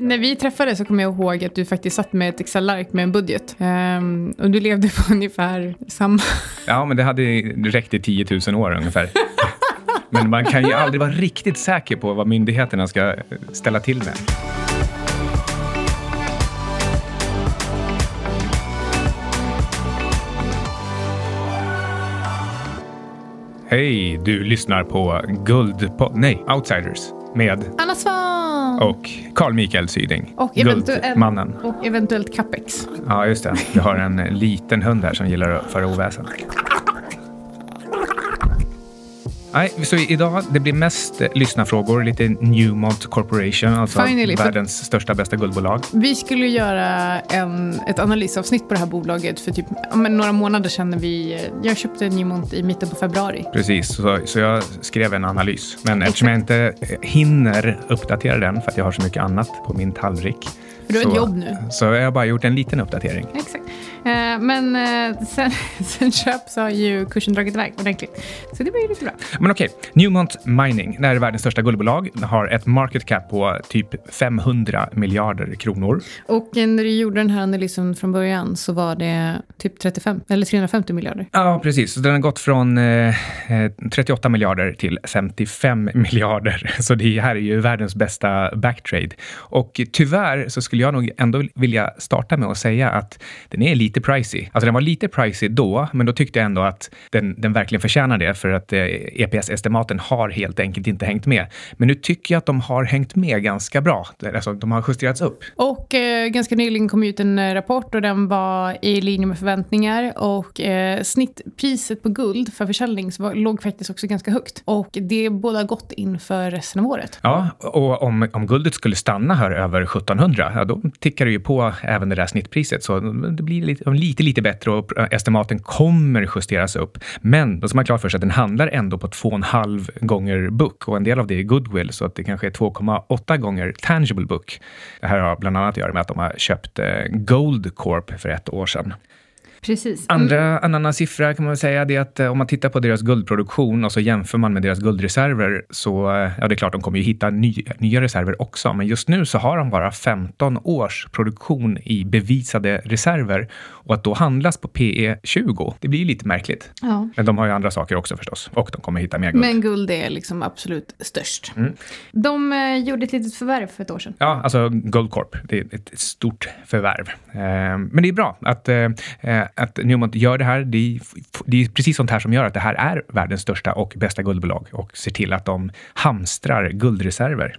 När vi träffades så kommer jag ihåg att du faktiskt satt med ett Excel-ark med en budget. Ehm, och du levde på ungefär samma... Ja, men det hade räckt i 10 000 år ungefär. Men man kan ju aldrig vara riktigt säker på vad myndigheterna ska ställa till med. Hej, du lyssnar på Guld... Nej, Outsiders med Anna Svahn! Och Carl Mikael Syding. Och eventuellt, Guldmannen. och eventuellt Capex. Ja, just det. Vi har en liten hund här som gillar att föra oväsen. Nej, så idag det blir mest eh, lyssnarfrågor, lite Newmont Corporation, alltså Finally, världens största bästa guldbolag. Vi skulle göra en, ett analysavsnitt på det här bolaget för typ men några månader sedan. När vi, jag köpte Newmont i mitten på februari. Precis, så, så jag skrev en analys. Men eftersom jag inte eh, hinner uppdatera den för att jag har så mycket annat på min tallrik. För du har ett jobb nu. Så jag har bara gjort en liten uppdatering. Exakt. Eh, men eh, sen, sen köp så har ju kursen dragit iväg ordentligt. Så det var ju lite bra. Men okej, Newmont Mining, det här är världens största guldbolag, har ett market cap på typ 500 miljarder kronor. Och eh, när du gjorde den här analysen från början så var det typ 35 eller 350 miljarder. Ja, precis. Så den har gått från eh, eh, 38 miljarder till 55 miljarder. Så det här är ju världens bästa backtrade. Och tyvärr så skulle jag nog ändå vilja starta med att säga att den är lite pricey. Alltså den var lite pricey då, men då tyckte jag ändå att den, den verkligen förtjänar det för att eh, EPS-estimaten har helt enkelt inte hängt med. Men nu tycker jag att de har hängt med ganska bra. Alltså de har justerats upp. Och eh, ganska nyligen kom ut en eh, rapport och den var i linje med förväntningar. Och eh, snittpriset på guld för försäljning så var, låg faktiskt också ganska högt. Och det båda gott inför resten av året. Ja, och om, om guldet skulle stanna här över 1700, ja, då tickar det ju på även det där snittpriset. Så det blir lite, de lite, lite bättre och estimaten kommer justeras upp. Men då ska man ha klart för sig att den handlar ändå på 2,5 gånger book och en del av det är goodwill, så att det kanske är 2,8 gånger tangible book. Det här har bland annat att göra med att de har köpt eh, Gold Corp för ett år sedan. Precis. Andra, en annan siffra kan man väl säga det är att eh, om man tittar på deras guldproduktion och så jämför man med deras guldreserver så, eh, ja det är klart de kommer ju hitta ny, nya reserver också, men just nu så har de bara 15 års produktion i bevisade reserver och att då handlas på PE 20, det blir ju lite märkligt. Ja. Men de har ju andra saker också förstås och de kommer hitta mer guld. Men guld är liksom absolut störst. Mm. De eh, gjorde ett litet förvärv för ett år sedan. Ja, alltså Goldcorp, det är ett stort förvärv. Eh, men det är bra att, eh, att Newmont gör det här. Det är, det är precis sånt här som gör att det här är världens största och bästa guldbolag och ser till att de hamstrar guldreserver.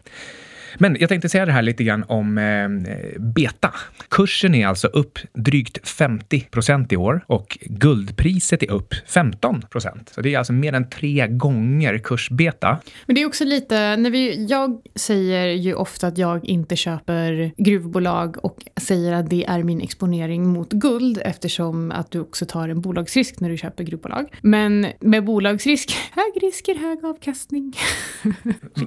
Men jag tänkte säga det här lite grann om eh, beta. Kursen är alltså upp drygt 50 procent i år och guldpriset är upp 15 procent. Så det är alltså mer än tre gånger kursbeta. Men det är också lite, när vi, jag säger ju ofta att jag inte köper gruvbolag och säger att det är min exponering mot guld eftersom att du också tar en bolagsrisk när du köper gruvbolag. Men med bolagsrisk, hög risker, hög avkastning.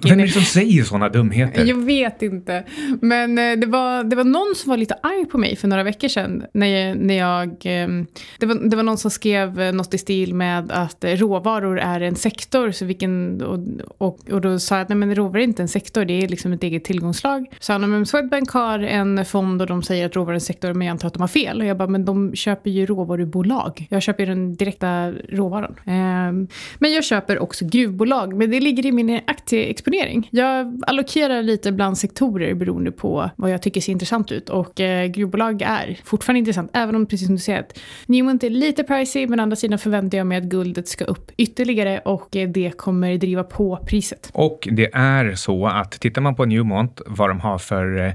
Vem är det som säger sådana dumheter? Jag vet inte. Men eh, det var, det var någon som var lite arg på mig för några veckor sedan. När jag, när jag, ehm, det, var, det var någon som skrev eh, något i stil med att eh, råvaror är en sektor. Så vilken, och, och, och då sa jag att nej, men råvaror är inte en sektor, det är liksom ett eget tillgångslag. Så han men Swedbank har en fond och de säger att råvaror är en sektor, men jag antar att de har fel. Och jag bara, men de köper ju råvarubolag. Jag köper ju den direkta råvaran. Ehm, men jag köper också gruvbolag, men det ligger i min aktieexponering. Jag allokerar lite bland sektorer beroende på vad jag tycker ser intressant ut. Och eh, gruvbolag är fortfarande intressant, även om precis som du säger att Newmont är lite pricey, men å andra sidan förväntar jag mig att guldet ska upp ytterligare och eh, det kommer driva på priset. Och det är så att tittar man på Newmont, vad de har för eh,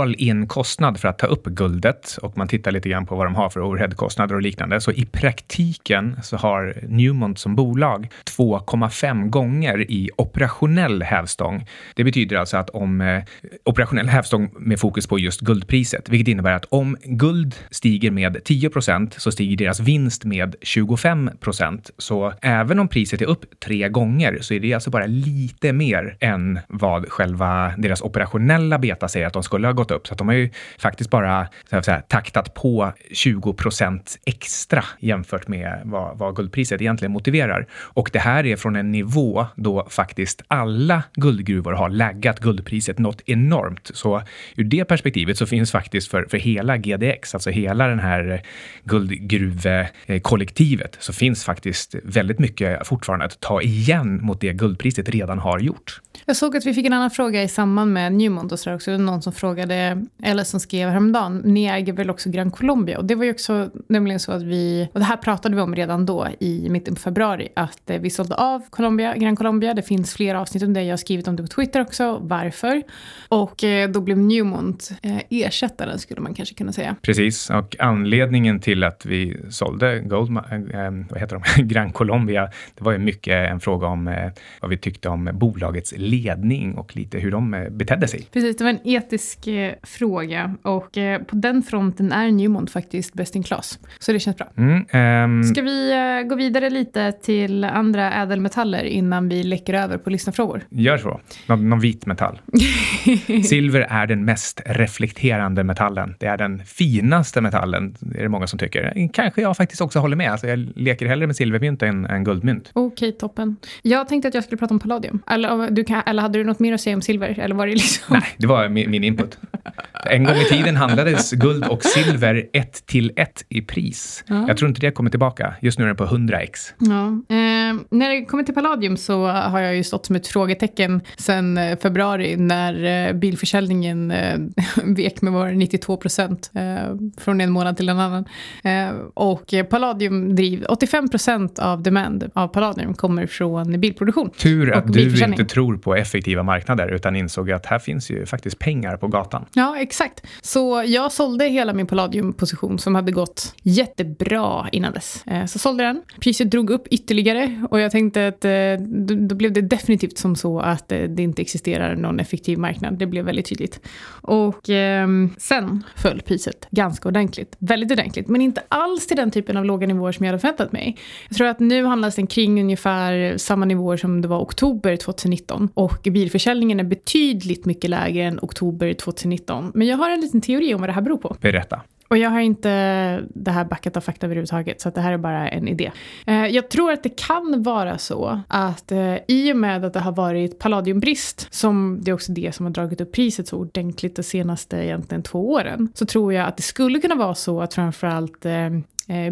all in kostnad för att ta upp guldet och man tittar lite grann på vad de har för overheadkostnader och liknande, så i praktiken så har Newmont som bolag 2,5 gånger i operationell hävstång. Det betyder alltså att om eh, operationell hävstång med fokus på just guldpriset, vilket innebär att om guld stiger med 10% så stiger deras vinst med 25% Så även om priset är upp tre gånger så är det alltså bara lite mer än vad själva deras operationella beta säger att de skulle ha gått upp. Så att de har ju faktiskt bara så att säga, taktat på 20% extra jämfört med vad, vad guldpriset egentligen motiverar. Och det här är från en nivå då faktiskt alla guldgruvor har laggat guldpriset priset något enormt. Så ur det perspektivet så finns faktiskt för, för hela GDX, alltså hela den här guldgruvekollektivet, så finns faktiskt väldigt mycket fortfarande att ta igen mot det guldpriset redan har gjort. Jag såg att vi fick en annan fråga i samband med Newmont och så också. Någon som frågade, eller som skrev häromdagen, ni äger väl också Gran Colombia? Och det var ju också nämligen så att vi, och det här pratade vi om redan då i mitten på februari, att eh, vi sålde av Colombia, Gran Colombia. Det finns flera avsnitt om det, jag har skrivit om det på Twitter också, varför. Och eh, då blev Newmont eh, ersättaren skulle man kanske kunna säga. Precis, och anledningen till att vi sålde Goldman, vad heter de, Gran Colombia, det var ju mycket en fråga om vad vi tyckte om bolagets ledning och lite hur de betedde sig. Precis, det var en etisk fråga och på den fronten är Newmont faktiskt best in class. Så det känns bra. Mm, um... Ska vi gå vidare lite till andra ädelmetaller innan vi läcker över på lyssnarfrågor? Gör så. Nå någon vit metall. Silver är den mest reflekterande metallen. Det är den finaste metallen, är det många som tycker. Kanske jag faktiskt också håller med. Alltså jag leker hellre med silvermynt än, än guldmynt. Okej, okay, toppen. Jag tänkte att jag skulle prata om palladium. Eller, du kan, eller hade du något mer att säga om silver? Eller var det liksom... Nej, det var min, min input. En gång i tiden handlades guld och silver ett till ett i pris. Ja. Jag tror inte det kommer tillbaka. Just nu är den på 100x. Ja. Eh, när det kommer till palladium så har jag ju stått som ett frågetecken sedan eh, februari när eh, bilförsäljningen eh, vek med var 92 procent eh, från en månad till en annan. Och palladium driv, 85 procent av demand av palladium kommer från bilproduktion. Tur att du inte tror på effektiva marknader utan insåg att här finns ju faktiskt pengar på gatan. Ja, exakt. Så jag sålde hela min palladiumposition som hade gått jättebra innan dess. Så sålde den. Priset drog upp ytterligare och jag tänkte att då blev det definitivt som så att det inte existerar någon effektiv marknad. Det blev väldigt tydligt. Och eh, sen föll priset ganska ordentligt. Väldigt ordentligt. Men inte alls till den typen av låga nivåer som jag hade förväntat mig. Jag tror att nu handlas den kring ungefär samma nivåer som det var oktober 2019. Och bilförsäljningen är betydligt mycket lägre än oktober 2019. Men jag har en liten teori om vad det här beror på. Berätta. Och jag har inte det här backat av fakta överhuvudtaget, så det här är bara en idé. Eh, jag tror att det kan vara så att eh, i och med att det har varit palladiumbrist, som det är också det som har dragit upp priset så ordentligt de senaste egentligen två åren, så tror jag att det skulle kunna vara så att framförallt eh, eh,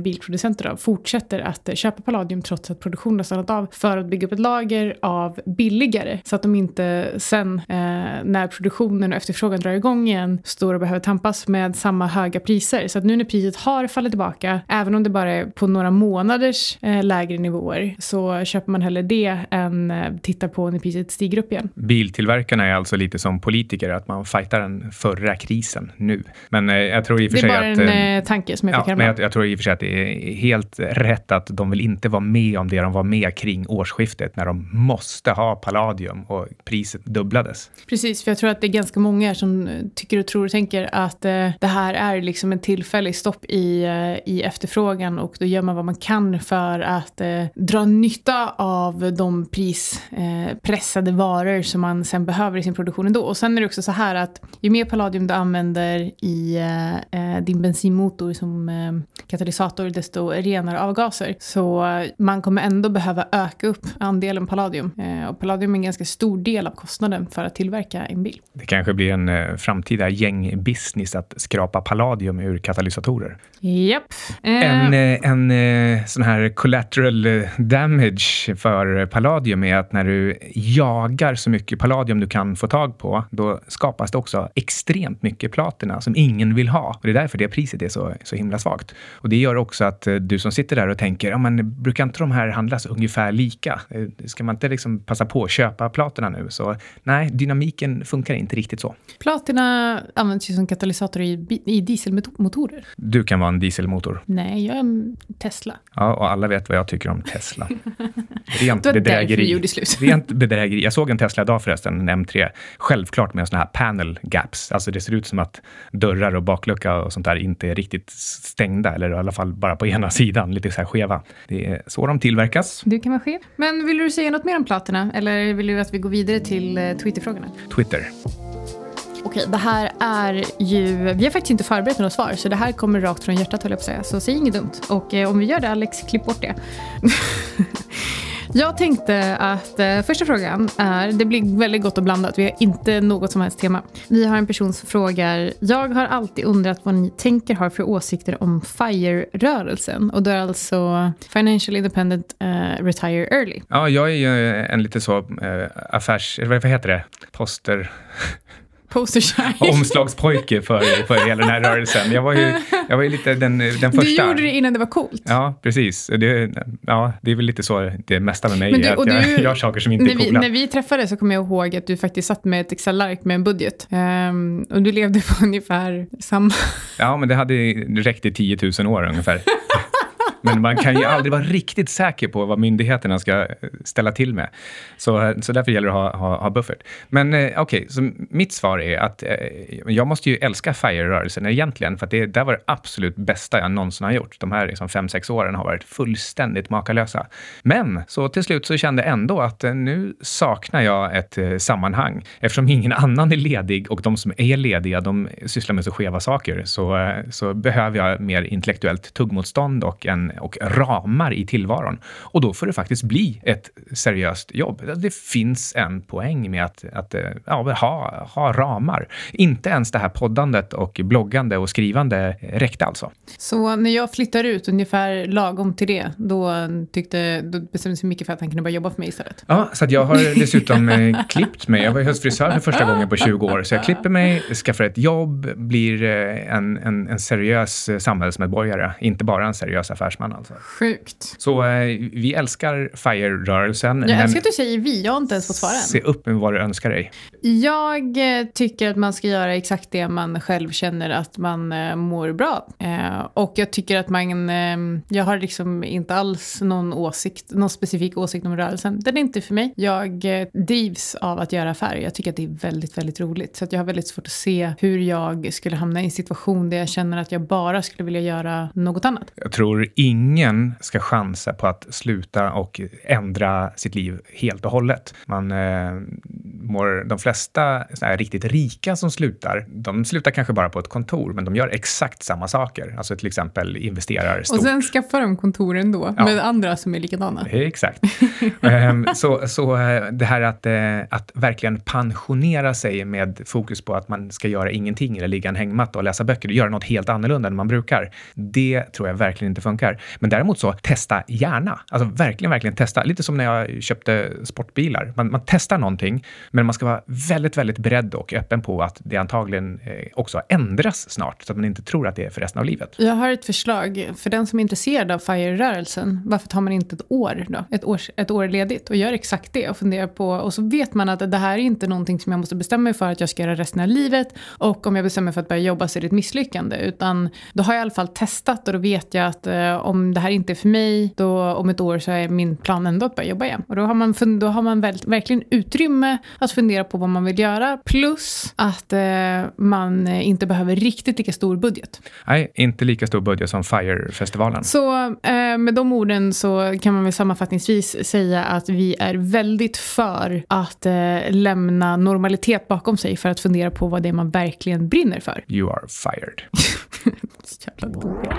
bilproducenter då, fortsätter att eh, köpa palladium trots att produktionen har stannat av för att bygga upp ett lager av billigare så att de inte sen eh, när produktionen och efterfrågan drar igång igen står och behöver tampas med samma höga priser. Så att nu när priset har fallit tillbaka, även om det bara är på några månaders eh, lägre nivåer, så köper man hellre det än eh, tittar på när priset stiger upp igen. Biltillverkarna är alltså lite som politiker, att man fightar den förra krisen nu. Men eh, jag tror i och för sig att... Det är bara en eh, tanke som jag fick ja, men jag, jag tror i och för sig att det är helt rätt att de vill inte vara med om det de var med kring årsskiftet när de måste ha palladium och priset dubblades. Precis, för jag tror att det är ganska många som eh, tycker och tror och tänker att eh, det här är liksom en tillfällig stopp i, eh, i efterfrågan och då gör man vad man kan för att eh, dra nytta av de prispressade eh, varor som man sen behöver i sin produktion ändå. Och sen är det också så här att ju mer palladium du använder i eh, eh din bensinmotor som eh, katalysator katalysator desto renare avgaser. Så man kommer ändå behöva öka upp andelen palladium. Eh, och palladium är en ganska stor del av kostnaden för att tillverka en bil. Det kanske blir en eh, framtida gängbusiness att skrapa palladium ur katalysatorer. Japp. En, eh, en sån här collateral damage för palladium är att när du jagar så mycket palladium du kan få tag på, då skapas det också extremt mycket platina som ingen vill ha. Och det är därför det priset är så, så himla svagt. Och det gör också att eh, du som sitter där och tänker, ja, men brukar inte de här handlas ungefär lika? Eh, ska man inte liksom passa på att köpa platina nu? Så nej, dynamiken funkar inte riktigt så. Platina används ju som katalysator i, i dieselmotorer. Du kan vara en dieselmotor. Nej, jag är en Tesla. Ja, och alla vet vad jag tycker om Tesla. Rent bedrägeri. Rent bedrägeri. Jag såg en Tesla idag förresten, en M3. Självklart med sådana här panel gaps. Alltså det ser ut som att dörrar och baklucka och sånt där inte är riktigt stängda, eller i alla fall bara på ena sidan, lite så här skeva. Det är så de tillverkas. Du kan vara skev. Men vill du säga något mer om platina? Eller vill du att vi går vidare till eh, Twitterfrågorna? Twitter. Okej, det här är ju... Vi har faktiskt inte förberett några svar, så det här kommer rakt från hjärtat höll jag på att säga. Så säg inget dumt. Och eh, om vi gör det, Alex, klipp bort det. Jag tänkte att eh, första frågan är, det blir väldigt gott och blandat, vi har inte något som helst tema. Vi har en person som frågar, jag har alltid undrat vad ni tänker har för åsikter om FIRE-rörelsen. Och då är alltså Financial Independent eh, Retire Early. Ja, jag är ju en lite så eh, affärs... Vad heter det? Poster... omslagspojke för, för hela den här rörelsen. Jag var ju, jag var ju lite den, den första. Du gjorde det innan det var coolt. Ja, precis. Det, ja, det är väl lite så det mesta med mig du, är, att jag du, gör saker som inte är coola. när vi träffades så kommer jag ihåg att du faktiskt satt med ett Excel-ark med en budget. Um, och du levde på ungefär samma... Ja, men det hade räckt i 10 000 år ungefär. Men man kan ju aldrig vara riktigt säker på vad myndigheterna ska eh, ställa till med. Så, eh, så därför gäller det att ha, ha, ha buffert. Men eh, okej, okay, så mitt svar är att eh, jag måste ju älska FIRE-rörelsen egentligen, för att det där var det absolut bästa jag någonsin har gjort. De här liksom, fem, sex åren har varit fullständigt makalösa. Men så till slut så kände jag ändå att eh, nu saknar jag ett eh, sammanhang. Eftersom ingen annan är ledig och de som är lediga, de sysslar med så skeva saker, så, eh, så behöver jag mer intellektuellt tuggmotstånd och en och ramar i tillvaron. Och då får det faktiskt bli ett seriöst jobb. Det finns en poäng med att, att eh, ja, ha, ha ramar. Inte ens det här poddandet och bloggande och skrivande räckte alltså. Så när jag flyttar ut ungefär lagom till det, då, tyckte, då bestämde sig Micke för att han kunde börja jobba för mig istället? Ja, så jag har dessutom eh, klippt mig. Jag var höstfrisör för första gången på 20 år, så jag klipper mig, skaffar ett jobb, blir eh, en, en, en seriös samhällsmedborgare, inte bara en seriös affärsman man alltså. Sjukt. Så eh, vi älskar FIRE-rörelsen. Jag älskar att du säger vi, jag har inte ens fått svara än. Se upp med vad du önskar dig. Jag eh, tycker att man ska göra exakt det man själv känner att man eh, mår bra. Eh, och jag tycker att man, eh, jag har liksom inte alls någon åsikt, någon specifik åsikt om rörelsen. Den är inte för mig. Jag eh, drivs av att göra affärer. Jag tycker att det är väldigt, väldigt roligt. Så att jag har väldigt svårt att se hur jag skulle hamna i en situation där jag känner att jag bara skulle vilja göra något annat. Jag tror ingen ska chansa på att sluta och ändra sitt liv helt och hållet. Man eh, mår, de flesta riktigt rika som slutar, de slutar kanske bara på ett kontor, men de gör exakt samma saker. Alltså till exempel investerar stort. Och sen skaffar de kontoren då ja. med andra som är likadana. Exakt. Ehm, så, så eh, det här att, eh, att verkligen pensionera sig med fokus på att man ska göra ingenting eller ligga en hängmatta och läsa böcker, göra något helt annorlunda än man brukar. Det tror jag verkligen inte funkar. Men däremot så testa gärna. Alltså verkligen, verkligen testa. Lite som när jag köpte sportbilar. Man, man testar någonting, men man ska vara väldigt, väldigt beredd och öppen på att det antagligen eh, också ändras snart, så att man inte tror att det är för resten av livet. Jag har ett förslag. För den som är intresserad av FIRE-rörelsen, varför tar man inte ett år då? Ett år, ett år ledigt och gör exakt det och funderar på, och så vet man att det här är inte någonting som jag måste bestämma mig för att jag ska göra resten av livet och om jag bestämmer mig för att börja jobba så är det ett misslyckande, utan då har jag i alla fall testat och då vet jag att eh, om det här inte är för mig, då om ett år så är min plan ändå att börja jobba igen. Och då har man, då har man väl, verkligen utrymme att fundera på vad man vill göra, plus att eh, man inte behöver riktigt lika stor budget. Nej, inte lika stor budget som FIRE-festivalen. Så eh, med de orden så kan man väl sammanfattningsvis säga att vi är väldigt för att eh, lämna normalitet bakom sig för att fundera på vad det är man verkligen brinner för. You are fired. Jävla dåliga.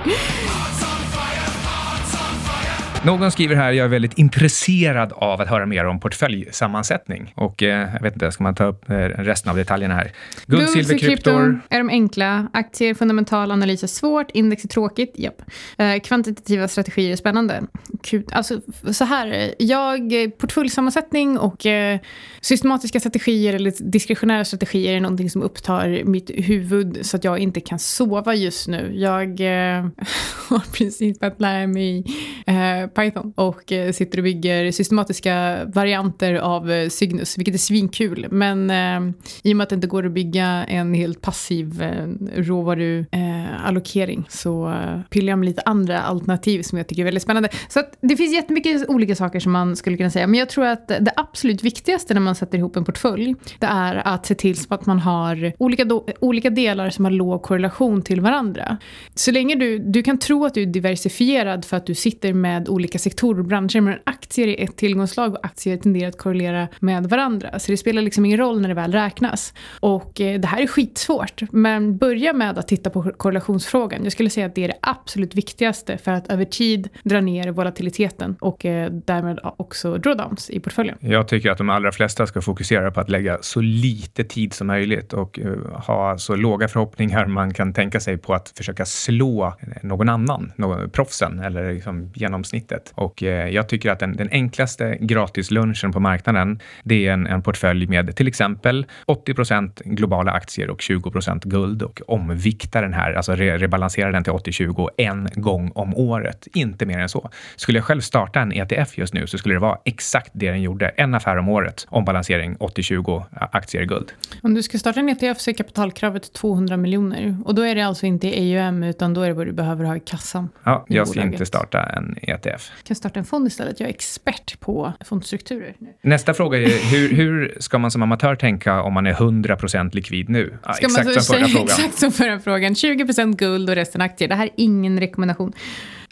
Någon skriver här, jag är väldigt intresserad av att höra mer om portföljsammansättning. Och eh, jag vet inte, ska man ta upp eh, resten av detaljerna här? Guld, silver, kryptor. Är de enkla? Aktier, fundamental analys är svårt. Index är tråkigt. Japp. Eh, kvantitativa strategier är spännande. Kul. Alltså, så här, jag, portföljsammansättning och eh, systematiska strategier eller diskretionära strategier är någonting som upptar mitt huvud så att jag inte kan sova just nu. Jag eh, har precis börjat lära mig eh, Python och eh, sitter och bygger systematiska varianter av eh, Cygnus, vilket är svinkul. Men eh, i och med att det inte går att bygga en helt passiv eh, eh Allokering. så eh, pillar jag med lite andra alternativ som jag tycker är väldigt spännande. Så att det finns jättemycket olika saker som man skulle kunna säga, men jag tror att det absolut viktigaste när man sätter ihop en portfölj, det är att se till så att man har olika, do, olika delar som har låg korrelation till varandra. Så länge du, du kan tro att du är diversifierad för att du sitter med olika sektorer och branscher, men aktier är ett tillgångslag och aktier tenderar att korrelera med varandra. Så det spelar liksom ingen roll när det väl räknas. Och eh, det här är skitsvårt, men börja med att titta på korrelation korrelationsfrågan. Jag skulle säga att det är det absolut viktigaste för att över tid dra ner volatiliteten och eh, därmed också drawdowns i portföljen. Jag tycker att de allra flesta ska fokusera på att lägga så lite tid som möjligt och eh, ha så låga förhoppningar man kan tänka sig på att försöka slå någon annan, någon, proffsen eller liksom genomsnittet. Och eh, jag tycker att den, den enklaste gratislunchen på marknaden, det är en, en portfölj med till exempel 80% globala aktier och 20% guld och omvikta den här, alltså re rebalansera den till 80-20 en gång om året. Inte mer än så. Skulle jag själv starta en ETF just nu så skulle det vara exakt det den gjorde. En affär om året, ombalansering 80-20 aktier guld. Om du ska starta en ETF så är kapitalkravet 200 miljoner och då är det alltså inte EUM utan då är det vad du behöver ha i kassan. Ja, jag ska inte starta en ETF. Jag kan starta en fond istället. Jag är expert på fondstrukturer. Nästa fråga är hur, hur ska man som amatör tänka om man är 100% likvid nu? Ja, exakt som frågan. Exakt som förra frågan. 20 guld och resten aktier. Det här är ingen rekommendation.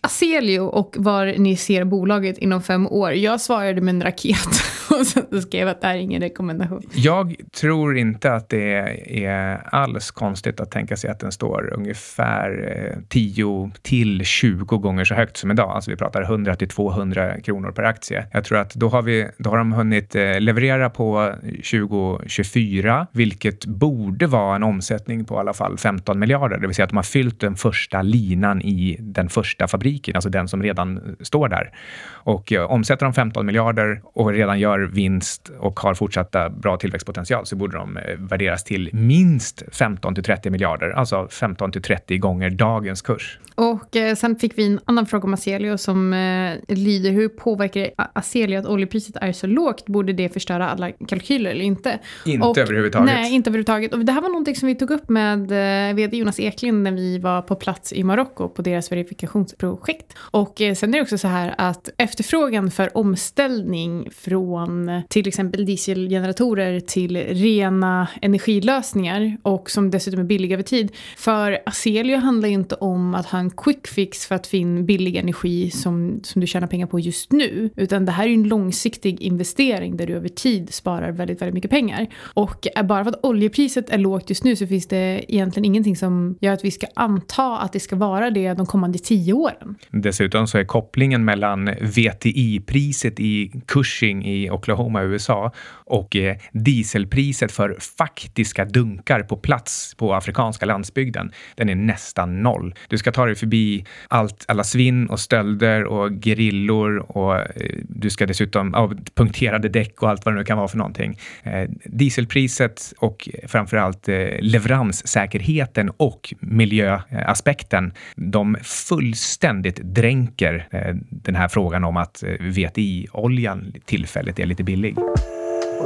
Aselio och var ni ser bolaget inom fem år. Jag svarade med en raket och så skrev att det här är ingen rekommendation. Jag tror inte att det är alls konstigt att tänka sig att den står ungefär eh, 10 till 20 gånger så högt som idag. Alltså vi pratar 100 till 200 kronor per aktie. Jag tror att då har, vi, då har de hunnit eh, leverera på 2024, vilket borde vara en omsättning på i alla fall 15 miljarder. Det vill säga att de har fyllt den första linan i den första fabriken alltså den som redan står där. Och eh, omsätter de 15 miljarder och redan gör vinst och har fortsatta bra tillväxtpotential så borde de eh, värderas till minst 15 till 30 miljarder, alltså 15 till 30 gånger dagens kurs. Och eh, sen fick vi en annan fråga om Aselio som eh, lyder hur påverkar Aselio att oljepriset är så lågt? Borde det förstöra alla kalkyler eller inte? Inte och, överhuvudtaget. Nej, inte överhuvudtaget. Och det här var någonting som vi tog upp med eh, vd Jonas Eklind när vi var på plats i Marocko på deras verifikationsprojekt. Och eh, sen är det också så här att efterfrågan för omställning från till exempel dieselgeneratorer till rena energilösningar och som dessutom är billiga över tid. För Aselio handlar ju inte om att ha en quick fix för att få in billig energi som, som du tjänar pengar på just nu. Utan det här är ju en långsiktig investering där du över tid sparar väldigt, väldigt mycket pengar. Och bara för att oljepriset är lågt just nu så finns det egentligen ingenting som gör att vi ska anta att det ska vara det de kommande tio åren. Dessutom så är kopplingen mellan VTI-priset i Cushing i Oklahoma, USA och eh, dieselpriset för faktiska dunkar på plats på afrikanska landsbygden, den är nästan noll. Du ska ta dig förbi allt, alla svinn och stölder och grillor och eh, du ska dessutom, ja, punkterade däck och allt vad det nu kan vara för någonting. Eh, dieselpriset och framförallt eh, leveranssäkerheten och miljöaspekten, de fullständigt dränker eh, den här frågan om att eh, VTI-oljan tillfälligt är lite billig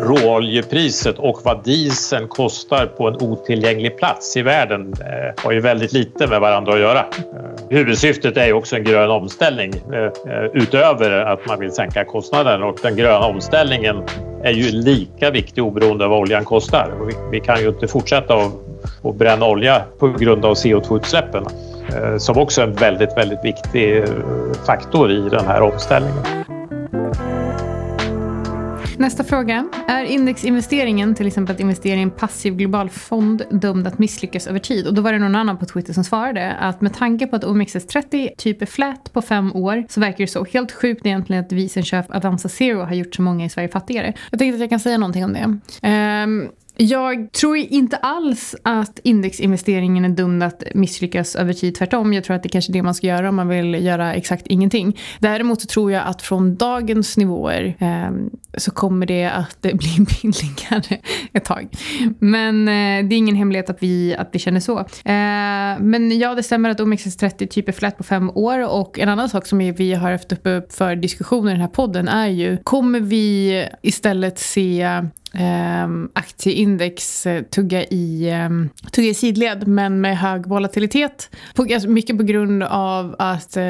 råoljepriset och vad dieseln kostar på en otillgänglig plats i världen eh, har ju väldigt lite med varandra att göra. Eh, huvudsyftet är ju också en grön omställning eh, eh utöver att man vill sänka kostnaden och den gröna omställningen är ju lika viktig oberoende av vad oljan kostar. Vi, vi kan ju inte fortsätta att, att bränna olja på grund av CO2-utsläppen eh, som också är en väldigt, väldigt viktig eh, faktor i den här omställningen. Nästa fråga. Är indexinvesteringen, till exempel att investera i en passiv global fond, dömd att misslyckas över tid? Och då var det någon annan på Twitter som svarade att med tanke på att OMXS30 typ är flat på fem år så verkar det så helt sjukt egentligen att vi sen köp Avanza Zero har gjort så många i Sverige fattigare. Jag tänkte att jag kan säga någonting om det. Um, jag tror inte alls att indexinvesteringen är dum att misslyckas över tid. Tvärtom, jag tror att det kanske är det man ska göra om man vill göra exakt ingenting. Däremot så tror jag att från dagens nivåer eh, så kommer det att bli billigare ett tag. Men eh, det är ingen hemlighet att vi, att vi känner så. Eh, men ja, det stämmer att OMXS30 typ är flat på fem år och en annan sak som vi har haft uppe för diskussion i den här podden är ju, kommer vi istället se Ehm, aktieindex eh, tugga, i, ehm, tugga i sidled men med hög volatilitet. På, alltså mycket på grund av att eh,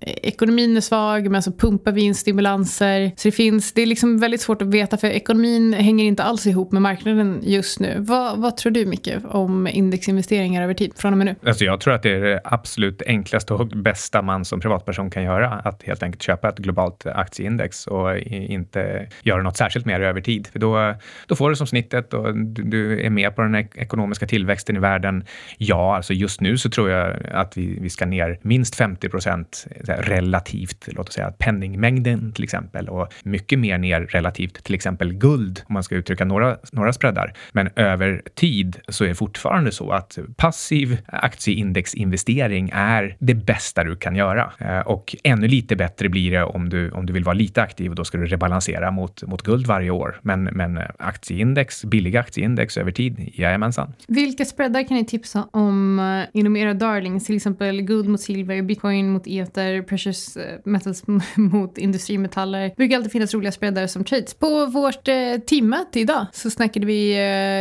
ekonomin är svag men så pumpar vi in stimulanser. Så det finns, det är liksom väldigt svårt att veta för ekonomin hänger inte alls ihop med marknaden just nu. Vad, vad tror du Micke om indexinvesteringar över tid från och med nu? Alltså jag tror att det är det absolut enklaste och bästa man som privatperson kan göra. Att helt enkelt köpa ett globalt aktieindex och inte göra något särskilt mer över tid. För då då, då får du som snittet och du, du är med på den ekonomiska tillväxten i världen. Ja, alltså just nu så tror jag att vi, vi ska ner minst 50 procent relativt, låt oss säga penningmängden till exempel och mycket mer ner relativt till exempel guld, om man ska uttrycka några, några spreadar. Men över tid så är det fortfarande så att passiv aktieindexinvestering är det bästa du kan göra. Eh, och ännu lite bättre blir det om du, om du vill vara lite aktiv och då ska du rebalansera mot, mot guld varje år. Men, men aktieindex, billiga aktieindex över tid, jajamensan. Vilka spreadar kan ni tipsa om uh, inom era darlings? Till exempel guld mot silver, bitcoin mot ether, precious eh, metals mot industrimetaller. Det brukar alltid finnas roliga spreadar som trades. På vårt uh, teammöte idag så snackade vi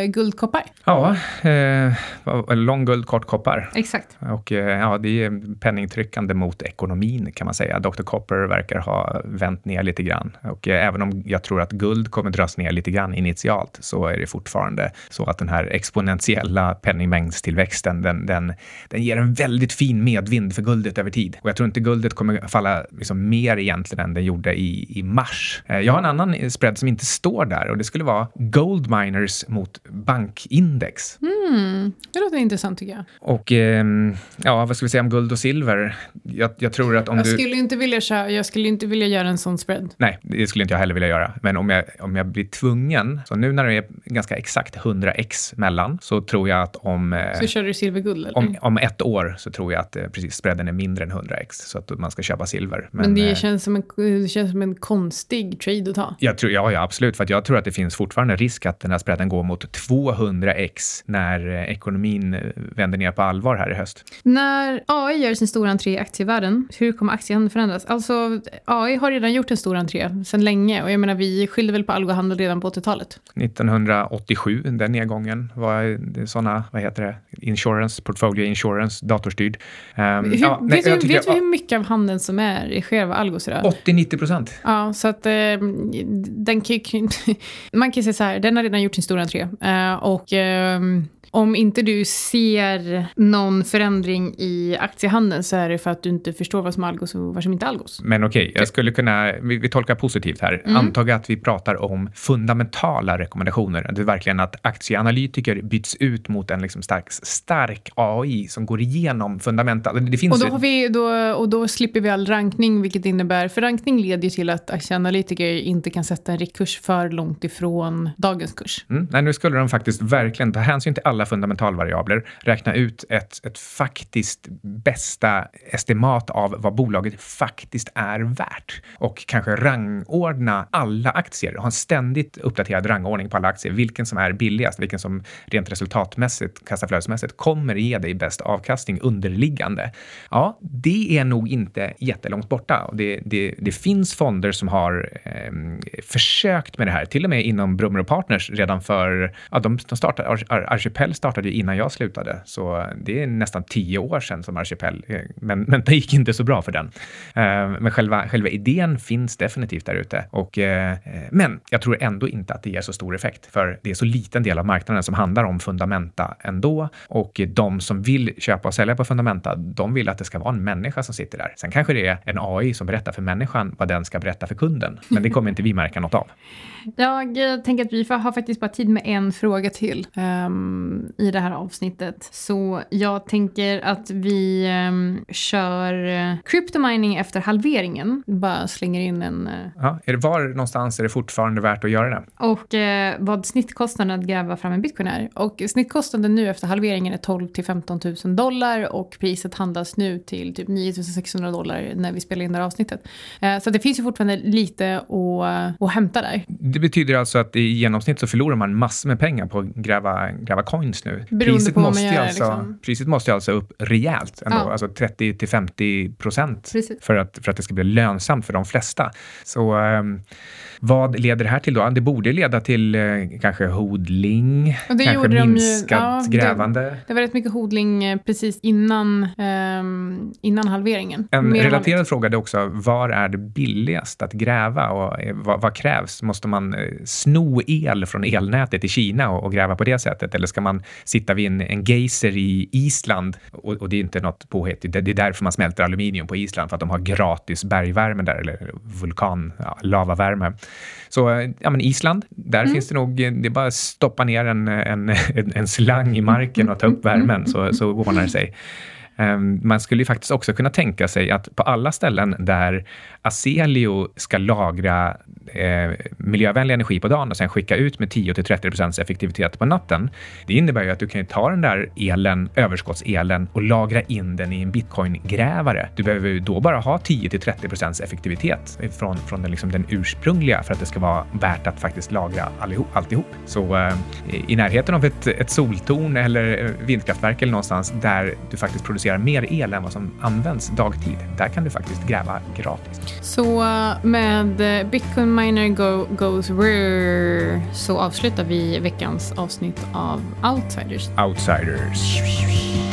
uh, guldkoppar. Ja, eh, lång guld, kort koppar. Exakt. Och ja, det är penningtryckande mot ekonomin kan man säga. Dr. Copper verkar ha vänt ner lite grann. Och även om jag tror att guld kommer dras ner lite grann initialt så är det fortfarande så att den här exponentiella penningmängdstillväxten, den, den, den ger en väldigt fin medvind för guldet över tid. Och jag tror inte guldet kommer falla liksom mer egentligen än det gjorde i, i mars. Eh, jag har en annan spread som inte står där och det skulle vara gold miners mot bankindex. Mm, det låter intressant tycker jag. Och eh, ja, vad ska vi säga om guld och silver? Jag, jag tror att om jag du... Skulle inte vilja köra, jag skulle inte vilja göra en sån spread. Nej, det skulle inte jag heller vilja göra. Men om jag, om jag blir tvungen, så nu när det är ganska exakt 100x mellan, så tror jag att om... Eh, så kör du silverguld? Eller? Om, om ett år så tror jag att eh, precis spreaden är mindre än 100x, så att man ska köpa silver. Men, Men det, eh, känns som en, det känns som en konstig trade att ta. Jag tror, ja, ja, absolut. För jag tror att det finns fortfarande risk att den här spreaden går mot 200x när ekonomin vänder ner på allvar här i höst. När AI gör sin stora entré i aktievärlden, hur kommer aktiehandeln förändras? Alltså, AI har redan gjort en stor entré sedan länge och jag menar, vi skyllde väl på algohandel redan på 80-talet. 1987, den nedgången var sådana, vad heter det, insurance, portfolio insurance, datorstyrd. Um, hur, ja, vet, nej, du, vet du hur mycket av handeln som är i själva algos idag? 80-90 procent. Ja, så att eh, den kan man kan säga så här, den har redan gjort sin stora entré eh, och eh, om inte du ser någon förändring i aktiehandeln så är det för att du inte förstår vad som är algos och vad som inte är algos. Men okej, okay, jag skulle kunna, vi, vi tolkar positivt här. Mm. Antag att vi pratar om fundamentala rekommendationer. Det är verkligen att aktieanalytiker byts ut mot en liksom stark, stark AI som går igenom fundamenta. Det finns och, då har vi, då, och då slipper vi all rankning, vilket innebär, för rankning leder ju till att aktieanalytiker inte kan sätta en riktkurs för långt ifrån dagens kurs. Mm. Nej, nu skulle de faktiskt verkligen ta hänsyn till alla fundamentalvariabler, räkna ut ett, ett faktiskt bästa estimat av vad bolaget faktiskt är värt och kanske rangordna alla aktier, ha en ständigt uppdaterad rangordning på alla aktier, vilken som är billigast, vilken som rent resultatmässigt, kassaflödesmässigt kommer ge dig bäst avkastning underliggande. Ja, det är nog inte jättelångt borta. Det, det, det finns fonder som har eh, försökt med det här, till och med inom Brummer och Partners redan för, ja, de, de startade Archipel startade ju innan jag slutade, så det är nästan tio år sedan som Archipel, eh, men, men det gick inte så bra för den. Eh, men själva, själva idén finns definitivt där ute. Och, eh, eh men jag tror ändå inte att det ger så stor effekt, för det är så liten del av marknaden som handlar om fundamenta ändå. Och de som vill köpa och sälja på fundamenta, de vill att det ska vara en människa som sitter där. Sen kanske det är en AI som berättar för människan vad den ska berätta för kunden, men det kommer inte vi märka något av. Jag tänker att vi har faktiskt bara tid med en fråga till. Um, i det här avsnittet. Så jag tänker att vi um, kör uh, cryptomining efter halveringen. Bara slänger in en... Uh, ja, är det var någonstans är det fortfarande värt att göra det? Och uh, vad snittkostnaden att gräva fram en bitcoin är. Och snittkostnaden nu efter halveringen är 12 till 15 000 dollar och priset handlas nu till typ 9 600 dollar när vi spelar in det här avsnittet. Uh, så det finns ju fortfarande lite att, att hämta där. Det betyder alltså att i genomsnitt så förlorar man massor med pengar på att gräva, gräva coins nu. priset, måste gör, alltså, liksom. priset måste alltså upp rejält, ändå, ja. alltså 30 till 50 procent för att, för att det ska bli lönsamt för de flesta. Så um, vad leder det här till då? Det borde leda till eh, kanske hodling, kanske minskat ja, grävande. Det, det, var rätt mycket hodling eh, precis innan, eh, innan halveringen. En Mer relaterad vanligt. fråga är också, var är det billigast att gräva och eh, vad, vad, krävs? Måste man sno el från elnätet i Kina och, och, gräva på det sättet? Eller ska man sitta vid en, en geyser i Island? Och, och, det är inte något påhitt, det, det är därför man smälter aluminium på Island, för att de har gratis bergvärme där, eller vulkan, ja, lavavärme. Så ja, men Island där mm. finns det nog, det är bara att stoppa ner en, en, en slang i marken och ta upp värmen så, så ordnar det sig. Ehm, man skulle ju faktiskt också kunna tänka sig att på alla ställen där Aselio ska lagra eh, miljövänlig energi på dagen och sen skicka ut med 10 till 30 procents effektivitet på natten. Det innebär ju att du kan ta den där elen, överskottselen och lagra in den i en bitcoin-grävare. Du behöver ju då bara ha 10 till 30 procents effektivitet från, från den, liksom den ursprungliga för att det ska vara värt att faktiskt lagra allihop, alltihop. Så eh, i närheten av ett, ett soltorn eller eh, vindkraftverk eller någonstans där du faktiskt producerar mer el än vad som används dagtid, där kan du faktiskt gräva gratis. Så eh, med eh, Bitcoin Miner go, Goes Rare så avslutar vi veckans avsnitt av Outsiders. Outsiders.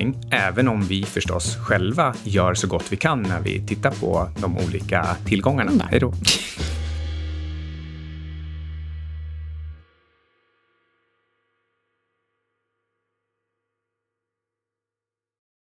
även om vi förstås själva gör så gott vi kan när vi tittar på de olika tillgångarna. Hej då!